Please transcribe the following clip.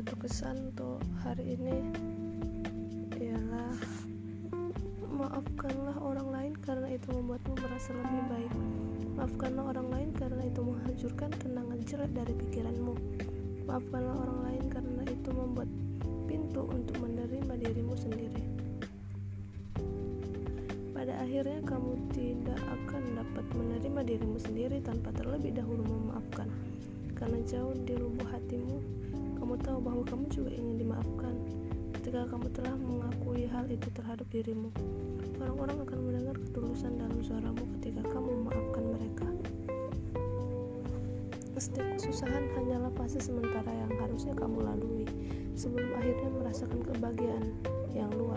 pesan untuk hari ini ialah maafkanlah orang lain karena itu membuatmu merasa lebih baik. Maafkanlah orang lain karena itu menghancurkan kenangan jelek dari pikiranmu. Maafkanlah orang lain karena itu membuat pintu untuk menerima dirimu sendiri. Pada akhirnya kamu tidak akan dapat menerima dirimu sendiri tanpa terlebih dahulu memaafkan. Karena jauh di lubuk hatimu bahwa kamu juga ingin dimaafkan ketika kamu telah mengakui hal itu terhadap dirimu. Orang-orang akan mendengar ketulusan dalam suaramu ketika kamu memaafkan mereka. Setiap kesusahan hanyalah fase sementara yang harusnya kamu lalui sebelum akhirnya merasakan kebahagiaan yang luar